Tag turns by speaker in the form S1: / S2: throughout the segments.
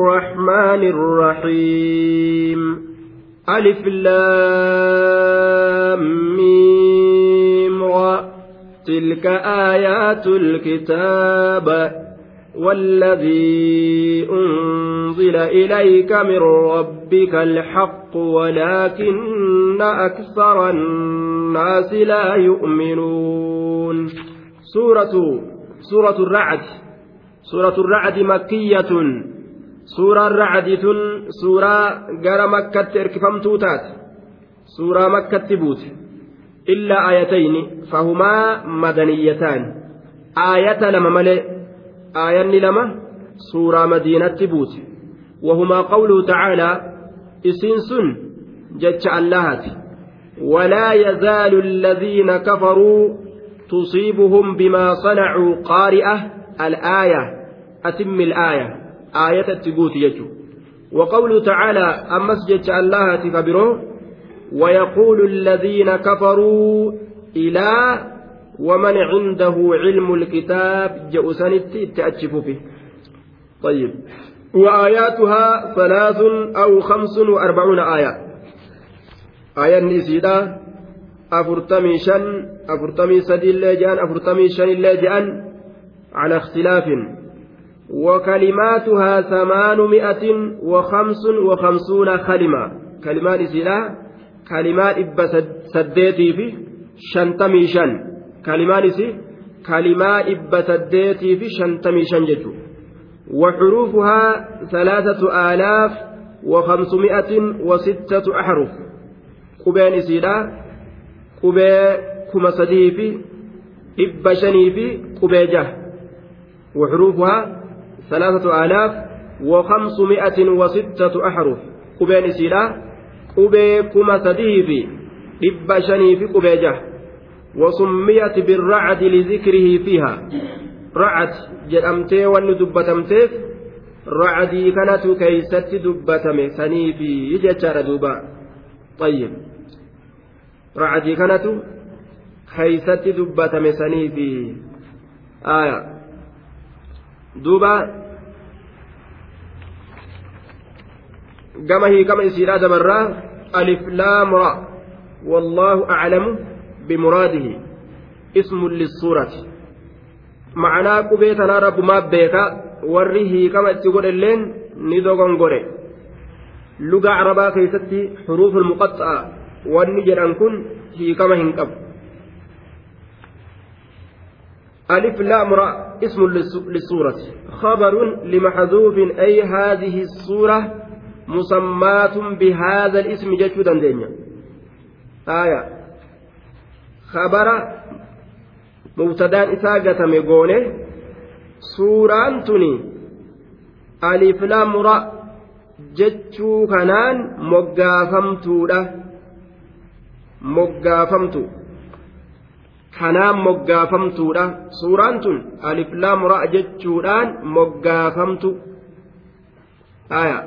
S1: الرحمن الرحيم. ألف لام ميم تلك آيات الكتاب. والذي أنزل إليك من ربك الحق ولكن أكثر الناس لا يؤمنون. سورة سورة الرعد. سورة الرعد مكية. سورة الرعد سورة جرى مكة إركفمتو تات سورة مكة بوت إلا آيتين فهما مدنيتان آية لما ملئ آية لما سورة مدينة بوت وهما قوله تعالى إسنس جتش اللهت ولا يزال الذين كفروا تصيبهم بما صنعوا قارئة الآية أتم الآية آية يجو. وقوله تعالى أمس جتش الله تكبره ويقول الذين كفروا إلى ومن عنده علم الكتاب جأسنت تأتشف به طيب. وآياتها ثلاث أو خمس وأربعون آية. آية نسيدة أفرتمي شن أفرتمي سدي اللي أفرتمي شن اللي على اختلاف. وكلماتها ثمانمائة وخمس وخمسون كلمة. كلمات سلا كلمات إبا سديتي في شنتمي شن. كلمات سي كلمات إبا سديتي في شنتمي شن وحروفها ثلاثة آلاف وخمسمائة وستة أحرف. قبين سيدا قبي كما سدي في إبا شني في قبي جه. وحروفها ثلاثة آلاف وخمسمائة وستة أحرف قبين سيلا قبي كما سديه في إبا شني في قبي وسميت بالرعد لذكره فيها رعد wanni dubbatamteef racdii kanatu keeysatti dubbatame saniifi jechaadha duuba ayyib racdii kanatu keeysatti dubbatame saniifi aya duuba gama hiikama isiidhaa dabarraa alif laam ra wallaahu aclamu bimuraadihi ismun lissuurati ma'anaa qubee tanaa rabbumaa beeka warri hiikama itti godhelleen ni dogongore lugaa arabaa keessatti xuruuful muqaxxa'a wanni jedhan kun hiikama hin qabu لام را اسم للسورة خبر لمحذوف أي هذه السورة مسمات بهذا الاسم جشودا دنيا آية خبر mubtadaan isaa gatame goone suuraan tuni aliflamura jechuu kanaan moggaafamtuudha moggaafamtu kanaan moggaafamtuudha. Suuraan tun aliflaam ra'a jechuudhaan moggaafamtu. Aya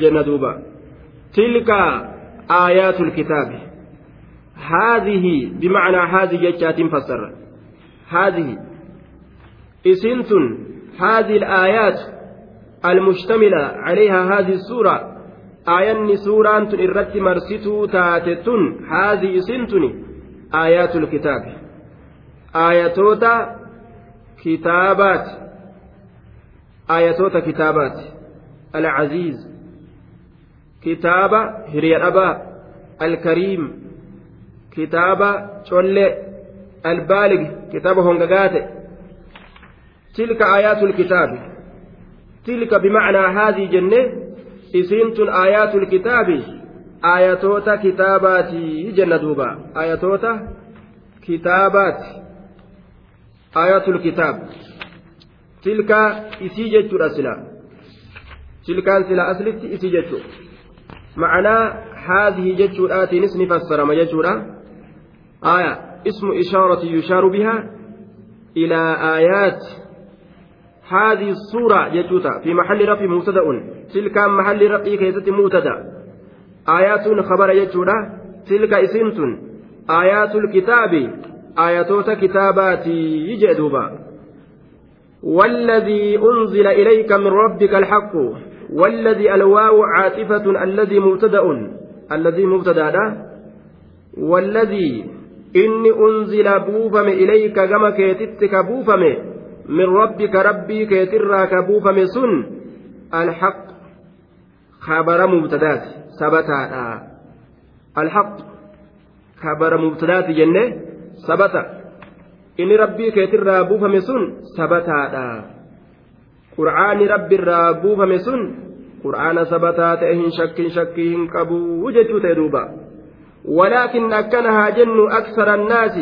S1: jenna duuba. Tilka aayaatul kitaabi haadhihi bimacnaa haadhi jechaatiin fassarra. Haadhihi. Isin tun haadhi alaayaat almushtamila calayha haadhi suura. Aayanni suuraan tun irratti marsituu taate tun haadhi isin tuni آيات الكتاب آياتوتا كتابات آياتوتا كتابات العزيز كتابة هري الأبا الكريم kitaaba collee albaalig kitaaba hongagaate tilka aayaatul kitaabi tilka bimacnaa haadii jenne isiintun aayaatul kitaabi aayatoota kitaabaati jenna duuba aayatoota kitaabaati aayatul kitaab tilka isii jechuudha sila tilkaan sila aslitti isii jechuu ma'anaa haadhihi jechuudhaatiinis ni fassarama jechuudha آية اسم إشارة يشار بها إلى آيات هذه الصورة يجوتا في محل رفع مبتدأ تلك محل رفع كيست مبتدأ آيات خبر يجودا تلك اسمت آيات الكتاب آياتوت كتابات يجدوبا والذي أنزل إليك من ربك الحق والذي الواو عاطفة الذي مبتدأ الذي مبتدأ والذي إني أنزل بوفم إليك كما كيتتك بوفم من ربك ربي كيتراك بوفم سن الحق خبر مبتدات ثبتا الحق خبر مبتدات جنة ثبت inni rabbii keetirraa buufame sun sabataadha qur'aani rabbiirraa buufame sun qur'aana sabataa ta'e hin shakkin shakkii hin qabu jechuu ta'e duuba ولكن أكنها جن أكثر الناس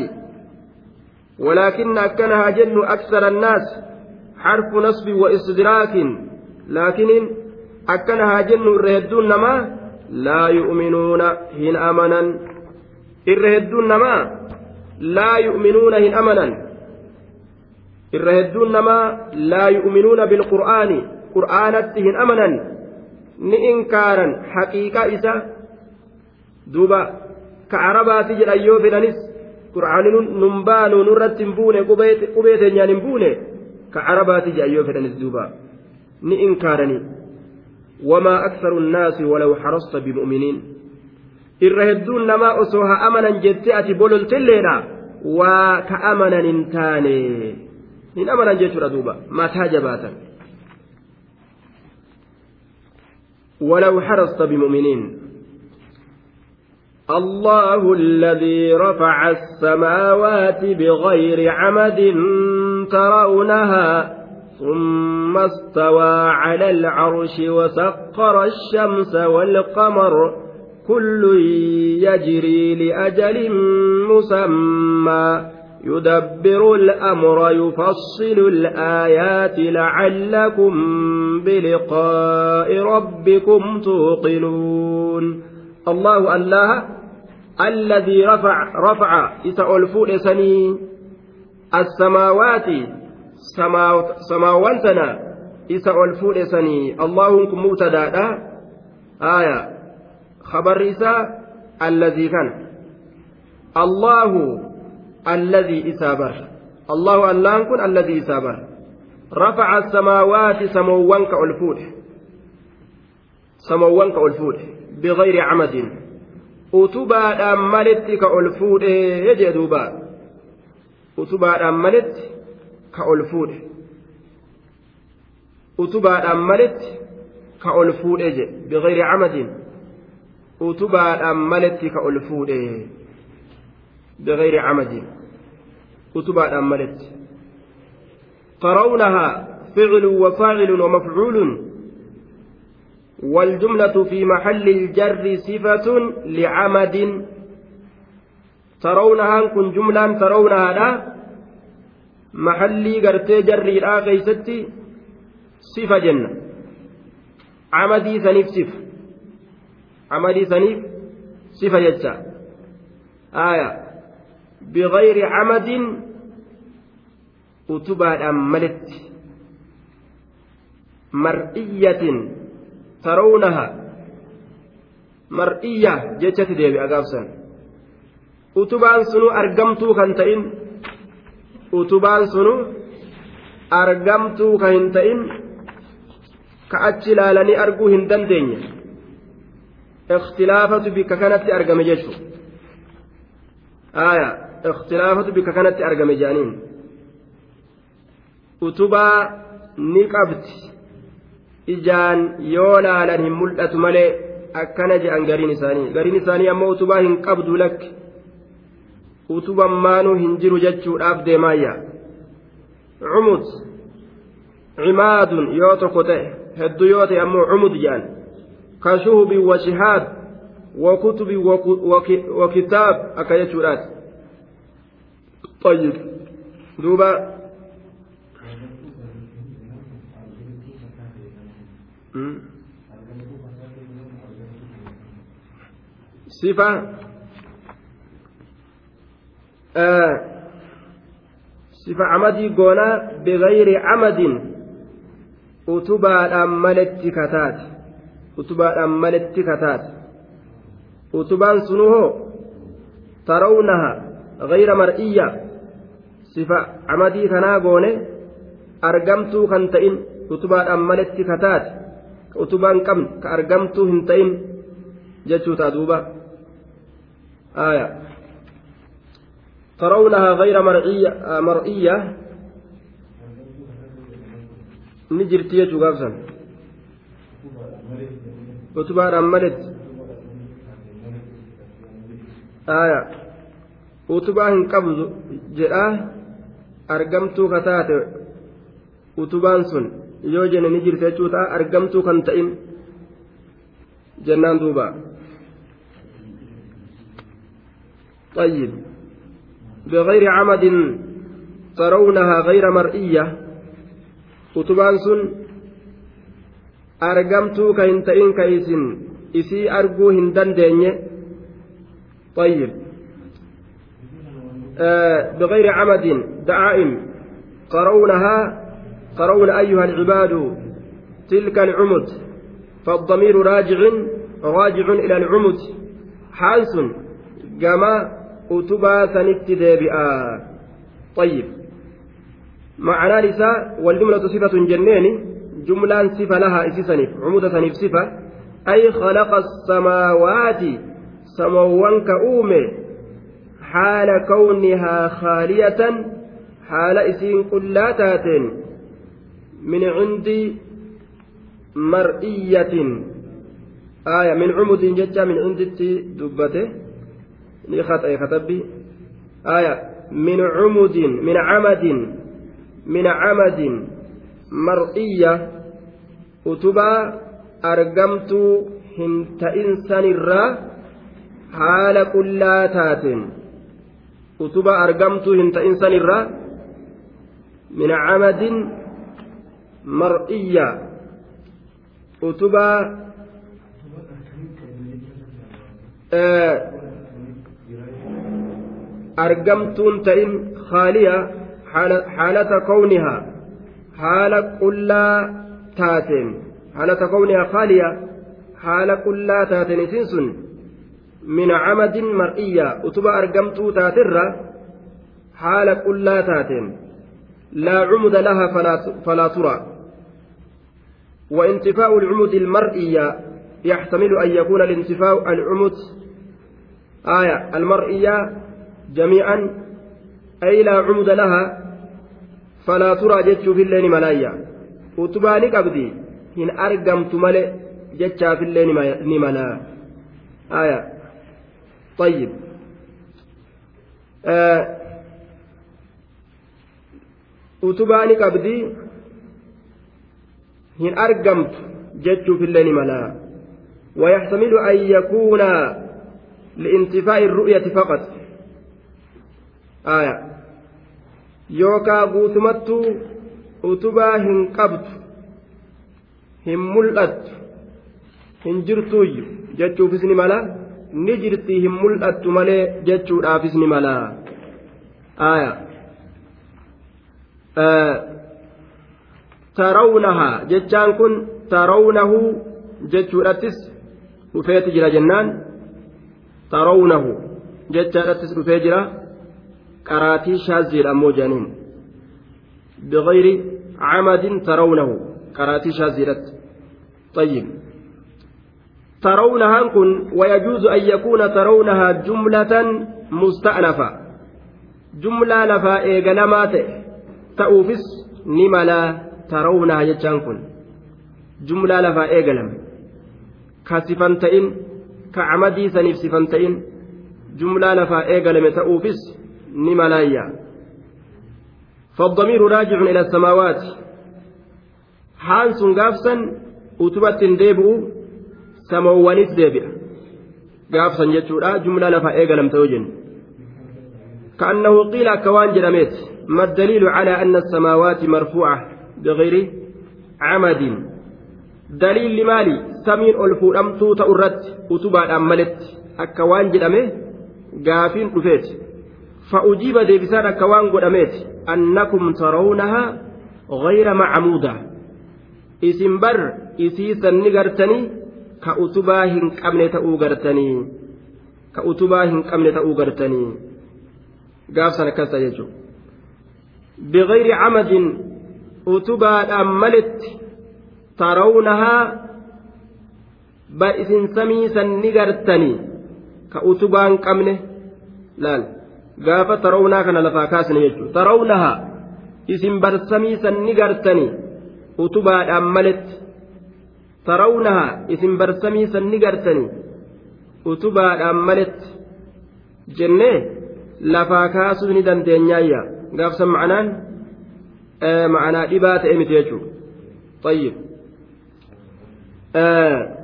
S1: ولكن أكنها جن أكثر الناس حرف نصب واستدراك لكن أكنها جن الرهدون نما laa yu'minuuna hin amanan. Irra hedduun namaa laa yu'minuuna hin amanan. Irra hedduun namaa laa yu'minuuna bilqur'aani qur'aanatti hin amanan. Ni inkaaran haqiiqa isa. Duuba ka arabaati jedhan yoo fedhanis qur'aani nun baanu nurratti hin buune qubee teenyaan hin buune ka arabaati jedhan yoo fedhanis duuba. Ni inkaaranii. Harasta bimu'miniin irra hedduun namaa osoo haa amanan jettee ati bololtilleedha waa ka amanan hin taane hin amanan jechuudha duuba mataa jabaatan ولو حرصت بمؤمنين الله الذي رفع السماوات بغير عمد ترونها ثم استوى على العرش وسخر الشمس والقمر. كل يجري لأجل مسمى. يدبر الأمر يفصل الآيات لعلكم بلقاء ربكم توقنون. الله الله الذي رفع رفع إسأل فؤسني السماوات سماواتنا إسأل فؤسني اللهم مبتدأ آية. خبر إساء الذي كان. الله الذي إسابر الله ألان كن الذي إسابر رفع السماوات سموان كألفود سموان كألفود بغير عمد. أتبا أملت كألفود يجي دوبا أتبا أملت كألفود أتبا أملت كألفود يجي بغير عمد utubaadhaan maletti ka ol fuudhe bigayri camadin utubaadhaan maletti tarawnahaa فعل وفاعل ومفعول والجملة في محل الجر صفة لعمد ترونها كن جملة ترونها لا mahallii gartee jarriidhaa keeysatti sifa jenna. Amadii saniif sifa. Amadii saniif sifa jecha. Aya. Bigayri amadin utubaadhaan maletti. Mar'iyyatin tarawnaha mar'iyya jechatti deebi'a gaafsan. Utubaan sunuu argamtuu kan ta'in utubaan sunu argamtuu ka hin ta'in ka achi ilaalanii arguu hin dandeenye. Ikhtilaafatu bikka kanatti argame jechuun. Aayaa ikhtilaafatu bikka kanatti argame jaaniin. Utubaa ni qabdi ijaan yoo laalan hin mul'atu malee akkana je'an gariin isaanii. Gariin isaanii ammoo utubaa hin qabdu lakki. Utuban maanuu hin jiru jechuudhaaf deemaayya cumud cimaadun yoo tokko ta'e hedduu yoo ta'e ammoo cumud je'an كشهب وشهاد وكتب وكتاب أكيتشورات طيب دوبا صفة آه صفة عمدي قونا بغير عمد أتبع أملت كتات utubaadhaan maletti kataate utubaan sunuhoo tarawnaha gayra mar'iyya sifa camadii kanaa goone argamtuu kan ta'in utubaadhaan maletti kataate ka utubaan qabne ka argamtuu hin ta'in jechuu ta'a duuba آية ترونها غير مرئية مرئية نجرتي يجو غافسا utubaadhaan maletti aya utubaa hin qabdu jedhaa argamtuu kataate utubaan sun yoo jenne ni jirte jechuu ta'a argamtuu kan ta'in jennaan duuba طيب بغير عمد ترونها غير مرئية. utubaan sun argamtuu ka hin ta'in ka isin isii طيب. آه بغير عمد دعائم ترونها ترون أيها العباد تلك العمد. فالضمير راجع راجع إلى العمد. حانس كما أتبا سنت ديبئا طيب معنى نساء والجملة صفة جنين جملة صفة لها إسسنف عمود سنف صفة أي خلق السماوات سموان كأومي حال كونها خالية حال إسين كلاتات من عند مرئية آية من عمد ججة من عند دبته أي خطبي آية من عمد من عمد من عمد مرئية أتبا أرقمت هنت إنسان الرّ haala qullaa taateen utuba argamtuu hin ta'in sanirraa min camadin mar'iyya utubaa argamtuun ta'in haaliya xaalata kawnihaa haala qullaa taateen xaalata kawnihaa haaliya haala qullaa taateen isin sun عمد مرئية. أتبا أرقمتو تاترة. حال قلا تاتين. لا عمد لها فلا, فلا ترى. وانتفاء العمد المرئية. يحتمل أن يكون الانتفاء العمد. آية. المرئية جميعا أي لا عمد لها فلا ترى جتش في الليل ملايا. أتبا نكبدي إن أرقمت ملئ جتش في الليل نملا. آية. طيب. آه. utubaani qabdii hin argamtu jechuu fillee ni mala ويحتمل أن يكون لانتفاء الرؤية فقط. aya. Yookaa guutumattu utubaa hin qabdu hin mul'attu hin jirtuuyyu jechuufis ni mala. Ni jirtii hin mul'attu malee jechuudhaafis ni mala. Aya. Tarawnahaa jechaan kun tarawnahu jechuudhattis dhufeeti jira jennaan. Tarawnahu jechaadhattis dhufee jira. Qaraatii shaaziidha ammoo jedhaniin bigayri camadin tarawnahu qaraatii shaaziidhatti طيب ترونها كن ويجوز أن يكون ترونها جملة مستأنفة جملة لفا إيغلمات تأوفس نملا ترونها جتشان كن جملة لفا إيغلم كصفنتين كعمدي سنف صفنتين جملة لفا إيغلم تأوفس نملايا فالضمير راجع إلى السماوات. حانس غافسا أتبت ديبؤ samoowwanis deebi'a gaafsan jechuudha jumlaa lafaa eegalamte yoo jennu كأنه قيل كوان جرميت ما الدليل على أن السماوات مرفوعة بغير عمد؟ دليل لمالي. سمين ألفو أمتو تأرت أتبع أملت. أكوان جرمي قافين رفيت فأجيب ديبسان أكوان قدميت أنكم ترونها غير معمودة اسم بر إسيسا نقرتني ka utubaa hin qabne ta'uu gartanii ka utubaa hin qabne ta'uu gartanii gaafsan akkas ta'a jechuudha biqilri camadin utubaadhaan malitti gaafa tarawnaa kana lafaa kaasne jechuudha tarawnahaa isin barsamiisan ni gartanii utubaadhaan malitti tarawnahaa isin barsamiisan ni gartanii utubaadhaan malitti jennee lafaa kaasuu ni dandeenyaayya gaafsan ma'anaan ma'anaa dhibaa ta'e miti jechuudha طيب آه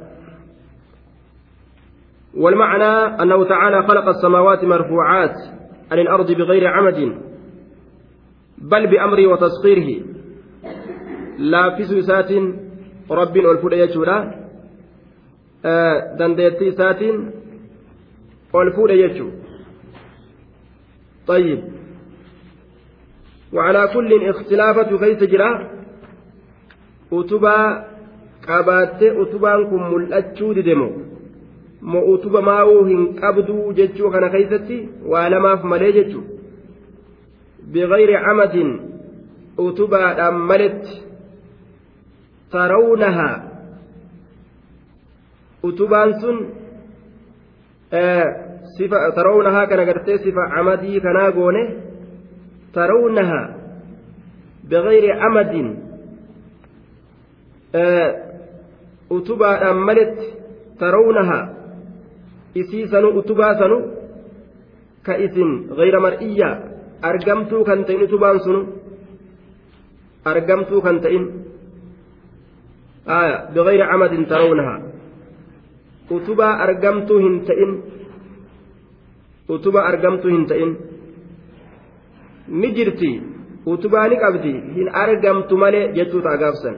S1: والمعنى أنه تعالى خلق السماوات مرفوعات عن الأرض بغير عمد بل بأمره وتسخيره. لا في سوسات رب والفود يجورا آه دنديتي سات والفود يجو طيب. وعلى كل اختلافة كيف جرا qabaattee utubaan kun mul'achuu didemo moo utuba maa'uu hin qabduu jechuu kana keessatti waa lamaaf malee jechuu bigayri camadin utubaadhaan maletti tarawnahaa utubaan sun tarawnahaa kana gartee sifa camadii kanaa goone tarawnahaa bigayri camadin utubaadhaan maletti tarawnahaa isii sanu utubaa sanu ka isin gayra mar'iyyaa argamtuu kan ta'in utubaan sunu argamtuu kan ta'in aya bigayri camadin tarawnahaa utubaa argamtuu hin ta'in utubaa argamtuu hin ta'in ni jirti utubaa ni qabdi hin argamtu malee jechuu ta'a gaafsan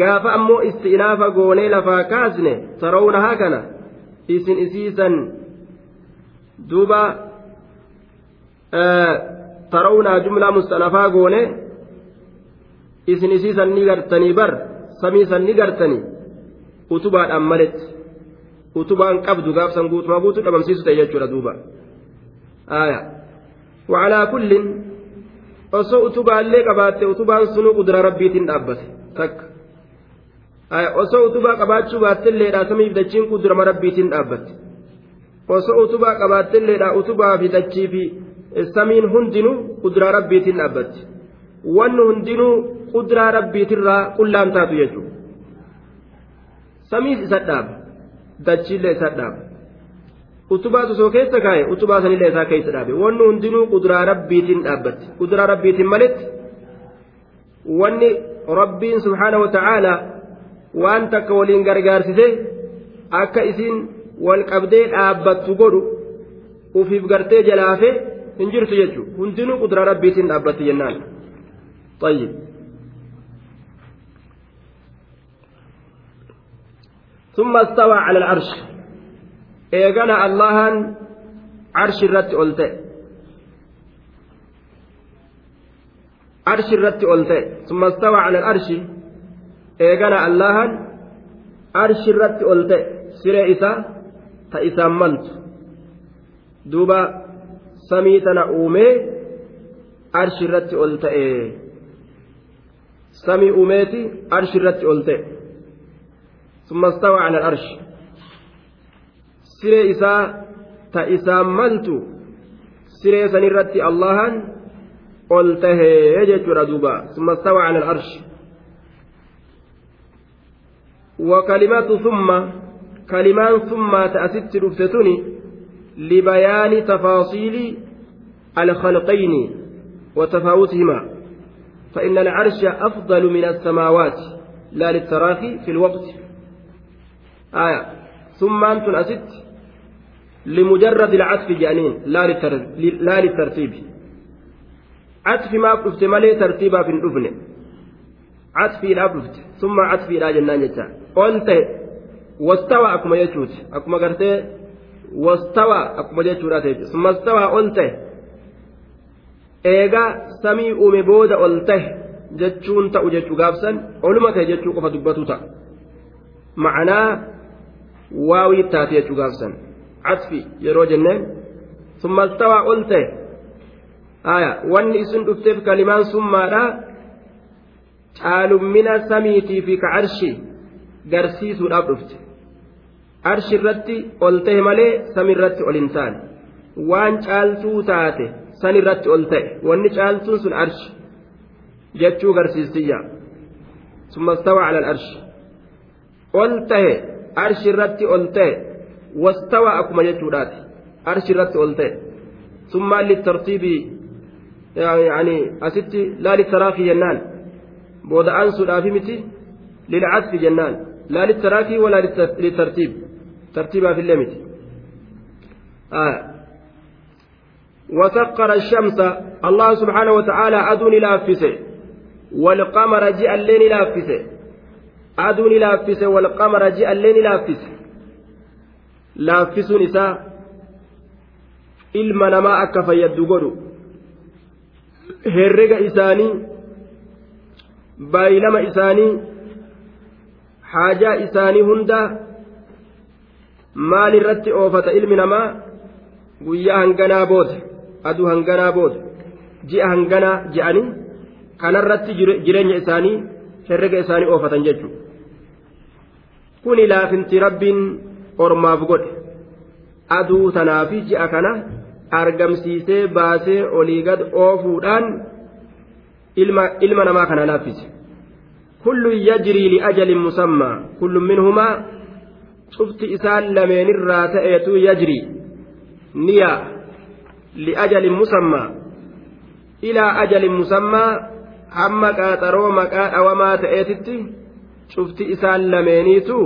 S1: gaafa ammoo isti'inaafa goonee lafaa kaasne tarawnahaa kana isin isiisan duuba tarawnaa jumlaa mustanafaa goone isin isiisan ni gartanii bar samiisan ni gartanii utubaadhaan maletti utubaan qabdu gaafsan guutumaa guutuu dhabamsiisu ta'e jechuudha duuba. Aya wacalaa kullin osoo utubaallee qabaatte utubaan sunuu qudura rabbiitiin dhaabbate. Takka osoo utubaa qabaachuu baattelleedha samiif dachiin qudurama rabbiitiin dhaabbatte osoo utubaa qabaattelleedha utubaa fi dachii fi samiin hundinuu quduraa rabbiitiin dhaabbatti wanni hundinuu quduraa rabbiitirraa qullaan taatu jechuudha samiis isa dhaaba dachiillee isa dhaaba utubaa osoo keessa kaa'e utubaa sanillee isaa keessa dhaabe wanni hundinuu quduraa rabbiitiin dhaabbatti quduraa rabbiitiin maletti wanni rabbiin subhaana wa ta'aalaa waan takka waliin gargaarsise akka isiin wal qabdee dhaabbattu godhu ufiif gartee jalaafe hin jirtu jechuudha hundinuu quduraa rabbiitiin dhaabbatti jennaan طيب ثم استوى على العرش ايغنا الله عرش الرت ألتئ عرش الرت ألتئ ثم استوى على العرش eegana allahan arshi irratti ol ta'e siree isaa ta isaan maltu duuba samii tana uumee arshi irratti ol ta'e samii uumeeti arshi irratti ol ta'e ثم استوى على العرش سيري إساء تإساء ملت سيري سنرتي اللهن قلته يجت ردوبا ثم استوى على العرش وكلمات ثم كلمان ثم تأسست رفتتني لبيان تفاصيل الخلقين وتفاوتهما. فإن العرش أفضل من السماوات. لا للتراخي في الوقت. آية. ثم أنتم أسد لمجرد العطف جانين. لا, للترتيب. عطف ما مالي ترتيبا في الأبن عطفي لا قلت ثم عطفي لا جنان جتا قلت واستوى أكما يجوت أكما قلت واستوى أكما يجوت ثم استوى قلت uume booda ol tahe jechuun ta'u jechuu gaafsan oluma ta'e jechuu qofa dubbatu ta'a ma'anaa waawii taate jechuu gaafsan catfi yeroo jenneen summa stawaa ol ta'e aya wanni isin dhufteef kalimaan summaadha caalummina samiitii fi ka arshi garsiisuudhaaf dhufte arshi irratti ol ta'e malee sami irratti ol hin taane waan caaltuu taate san irratti ol ta'e wanni caaltuun sun arshi jechuu garsiistiyya ثم استوى على الأرش ألته أرش الرت ألته واستوى أكما يجودات أرش الرت ألته ثم للترتيب يعني أستي لا للتراخي جنان بود أنسو الآفمتي للعطف جنان. لا للتراخي ولا للترتيب. ترتيبها في اللمت آه. وسخر الشمس. الله سبحانه وتعالى أدوني لافسه والقمر جاء الليل لافسه أدوني لافسه والقمر جاء الليل لافسه لافسون إساء ilma namaa akka fayyaddu godhu herrega isaanii baay'ilama isaanii haajaa isaanii hunda maal irratti oofata ilmi namaa? Guyyaa hanganaa booda aduu hanganaa booda ji'a hanganaa je'anii kanarratti jireenya isaanii herrega isaanii oofatan jechuudha kuni laafinti rabbiin ormaaf godhe. Aduu tanaa fi ji'a kana argamsiisee baasee olii gad oofuudhaan ilma namaa kana laaffise kullu yajrii liajalin musammaa kullu minhumaa cufti isaan lameenirraa ta'eetu yajrii niya liajalin musammaa ilaa ajalin musammaa hamma qaaxaroo maqaa dhawamaa ta'eetitti cufti isaan lameeniitu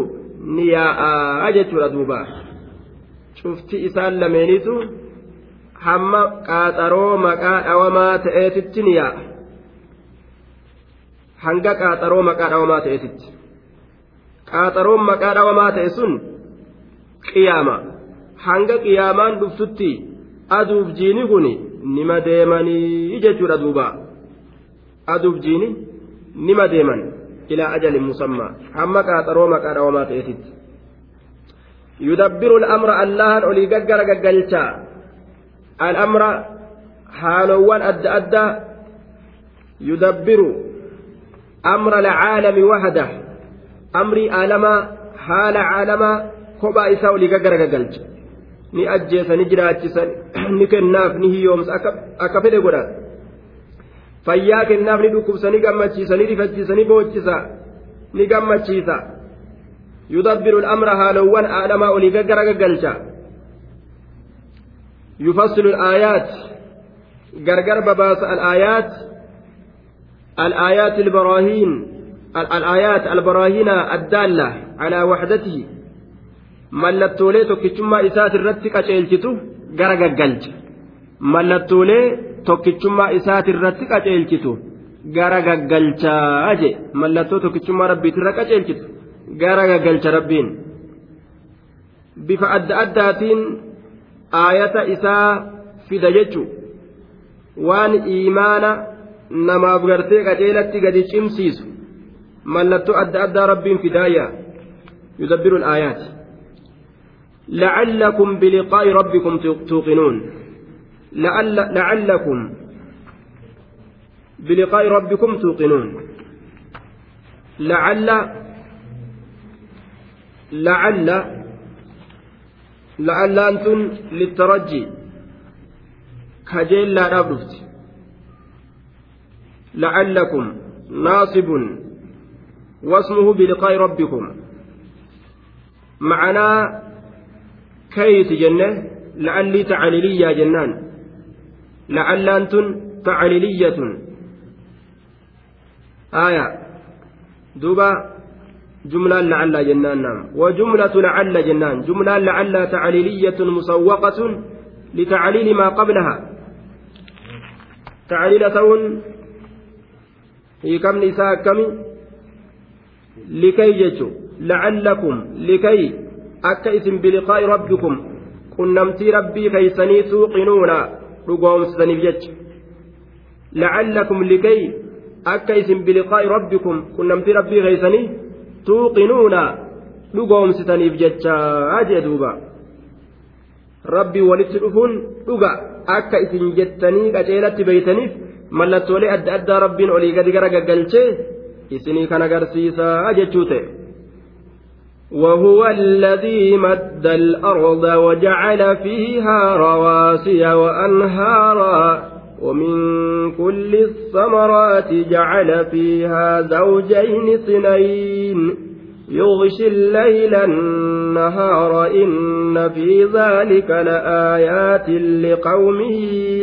S1: niyaa'aa jechuudha duuba. Cufti isaan lameeniitu hamma qaaxaroo maqaa dhawamaa ta'eetitti ni yaa'a hanga qaaxaroo maqaa dhawamaa ta'eetitti qaaxaroon maqaa dhawamaa ta'e sun qiyaama. Hanga qiyaamaan dhuftutti aduuf jiini kun nima deemanii jechuudha duuba. Aduuf jiini nima deeman ilaa ajalin musammaa hamma qaaxaroo maqaa dhawamaa ta'eetitti yudabbiru al'amra allahan olii gaggara gaggalchaa al'amra haalowwan adda adda yudabbiru amra alcaalami wahda amrii aalamaa haala caalamaa kophaa isaa olii gaggaragalcha ni ajjeesa ni jiraachisa ni kennaaf ni hiyyoomsa akka fedhe godhan fayyaa kennaaf ni dhukkubsa ni gammachiisa ni rifachiisa ni boochisa ni gammachiisa yudabbiru al'amra haalowwan aalamaa olii gaggara gaggalcha yufassilu al'aayaat gargar babaasa al'aayaat الآيات البراهين الآيات البراهين الدالة على وحدته mallattoolee tokkichummaa isaati irratti qaceelchitu gara gaggalcha mallattoolee tokkichummaa isaati irratti qaceelchitu gara gaggalchaa je mallattoo tokkichummaa rabbiitirra qaceelchitu gara gaggalcha rabbiin bifa adda addaatiin aayata isaa fida jechu waan iimaana namaaf gartee qaceelatti gadi cimsiisu mallattoo adda addaa rabbiin fidaaya yudabbiru alaayaat لعلكم بلقاء ربكم توقنون لعل لعلكم بلقاء ربكم توقنون لعل لعل la'allaantun littarajji kajeellaadhaaf dhufti la'allakum naasibun wasmuhu biliqaa'i rabbikum macanaa kayti jenne la'allii tacaliliyyaa jennaan la'allaantun tacaliliyyatun aya duuba جملة لعل جنان نعم وجملة لعل جنان جملة لعل تعليلية مسوقة لتعليل ما قبلها تعليل تون hiikamni isaa akkami? Likay jechu lacallakum likay akka isin biliqaa'i rabbikum qunnamtii rabbii keeysanii tuuqinuuna dhugoomsitaniif jecha. Lacallakum likay akka isin biliqaa'i rabbikum qunnamtii rabbii keeysanii tuuqinuuna dhugoomsitaniif jecha jee duuba. Rabbii walitti dhufuun dhuga akka isin jettanii qaceelatti beeytaniif mallattoolee adda addaa rabbiin olii gadi gara gaggalchee
S2: isinii kan agarsiisaa jechuu ta'e.
S1: وهو الذي مد الأرض وجعل فيها رواسي وأنهارا ومن كل الثمرات جعل فيها زوجين اثنين يغشي الليل النهار إن في ذلك لآيات لقوم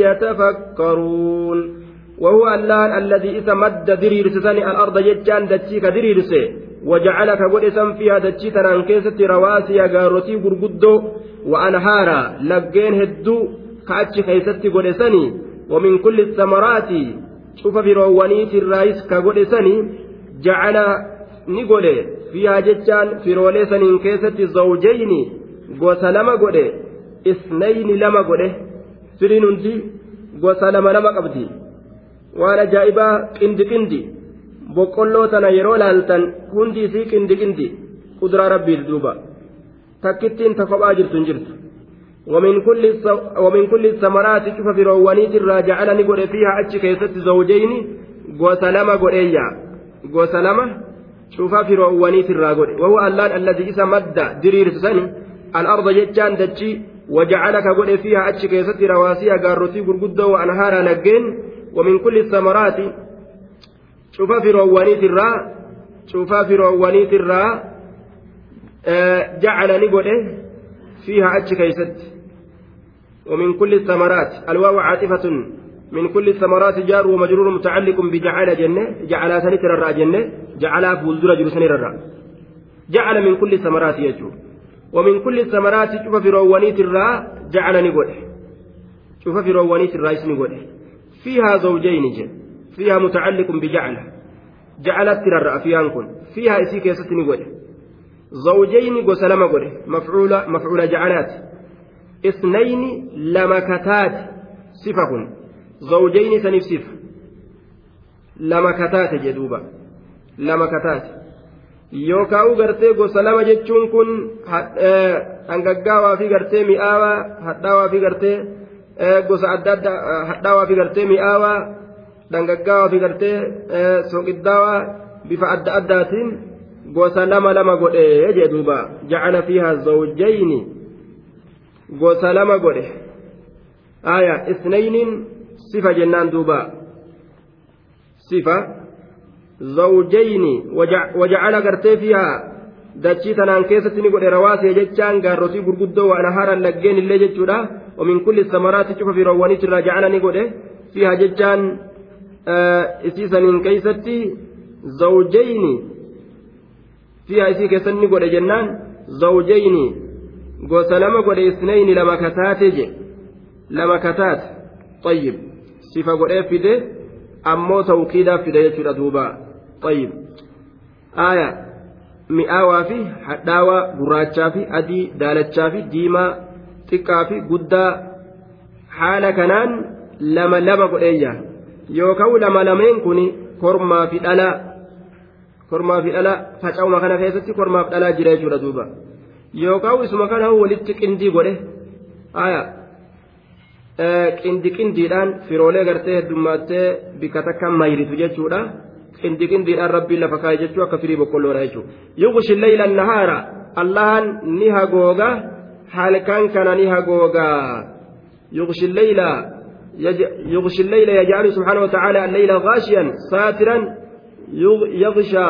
S1: يتفكرون وهو اللان الذي إذا مد دريرسني الأرض يجان دتشيك دريرسه وجعلك قدسا فيها دتشيتنا كيست رواسي غاروتي غرغدو وأنهارا. لقين هدو كأتش خيست قدسني ومن كل الثمرات شوف في روانيت الرئيس كقدسني جعل نقول فيها جتان في روليسن كيست زوجين. gosa lama godhe isnayni lama godhe firiin hundi gosa lama lama qabdi waan ajaa'ibaa qindi qindi boqqolloo tana yeroo laaltan hundi isii qindi qindi kuduraa rabbiiti duuba. Takkittiin ta kophaa jirtu hin jirtu. ومن كل الثمرات شوف في روانيت الراجعة نقول فيها أتش كيست زوجين وسلامة قرية وسلامة شوف في روانيت الراجل وهو اللان الذي إذا مد درير سني الأرض جتان دجي وجعلك قل فيها أتش كيست رواسي قارتي قرقدة وأنهارا نجين ومن كل الثمرات cufa firoowwaniitirraa cufa firoowwaniitirraa jacala ni godhe fiiha achi keeysatti ومن كل الثمرات الواو عاطفة. من كل الثمرات جار ومجرور متعلق بجعل جنة جعل سنتر الراء جنة جعل جل سنير الراء جعل من كل الثمرات يجو. ومن كل الثمرات شوف في روانيت الراء جعل نقول شوف في روانيت الراء نقول فيها زوجين جن فيها متعلق بجعل جعلت ترى فيها كن فيها إسي كيست نقول زوجين قسلم قول مفعول مفعول جعلات. اثنين لمكتات صفة كن زوجين سنف صفة. لمكتات جدوبا لمكتات. yookaan gartee gosa lama jechuun kun hangaggaawaa fi gartee mi'aawaa hadhaawaa fi gosa adda addaa hadhaawaa fi gartee mi'aawaa dhangaggaawaa fi gartee soqiddaawaa bifa adda addaatiin gosa lama lama godhe jee duuba. Jacala fiihaa zawjayni gosa lama godhe. Aya isnayniin sifa jennaan duuba. Sifa zawjayni wajacala gartee fiihaa dachii tanaan keessatti ni godhe rawaasee jechaan gaarrotii gurguddoo waan haaran laggeen illee jechuudha ومن كل الثمرات شوف في روانيت الراجعنا نقول فيها ججان fiiha isii keessatti ni godhe jennaan zawjayni gosa lama godhe isnayni lama kataate je lama kataate طيب sifa godhee fide ammoo tawkiidaa fide jechuudha duuba طيب aya mi'aawaa fi hadhaawaa gurraachaa fi adii daalachaa fi diimaa xiqqaa fi guddaa haala kanaan lama lama godheeyya yookaan lama lameen kun kormaa fi dhalaa kormaa fi dhalaa faca'uma kana keessatti kormaaf dhalaa jira jechuudha duuba. Yookaan isuma kana walitti qindii godhe haya qindi qindiidhaan firoolee gartee heddummaatee bikka takka mayritu jechuudha. Qindi qindiidhaan rabbiin lafa kaa'e jechuu akka firii boqqolloodha jechuudha. Yugushi leeylan nahaara allahan ni hagooga halkan kana ni hagooga yugushi leeyla يغشي الليل يجعل سبحانه وتعالى الليل غاشيا ساترا يغشى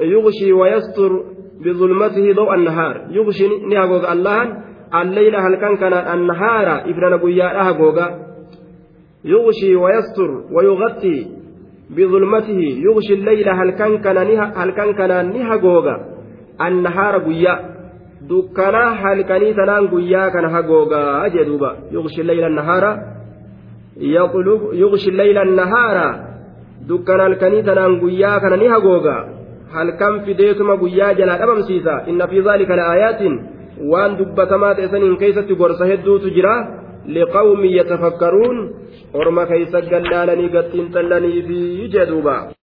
S1: يغشي ويستر بظلمته ضوء النهار. يغشي نهاغوغا الله الليل هل كان كان النهار ابن نبويا نهاغوغا يغشي ويستر ويغطي بظلمته. يغشي الليل هل كان كان هل كان كان النهار بويا دكنا هل كان تنان بويا كان هاغوغا أجدوبا يغشي الليل النهار yuqshi layla nahaara dukkan halkanii tanaan guyyaa kana ni hagooga halkan fideetuma guyyaa jalaa dhabamsiisa inna fi dhaalika la'aayaatin waan dubbatamaa ta'e saniin keessatti gorsa hedduutu jira liqawmi yatafakkaruun orma keeysa gallaalanii gattiin xallanii fi jedhuuba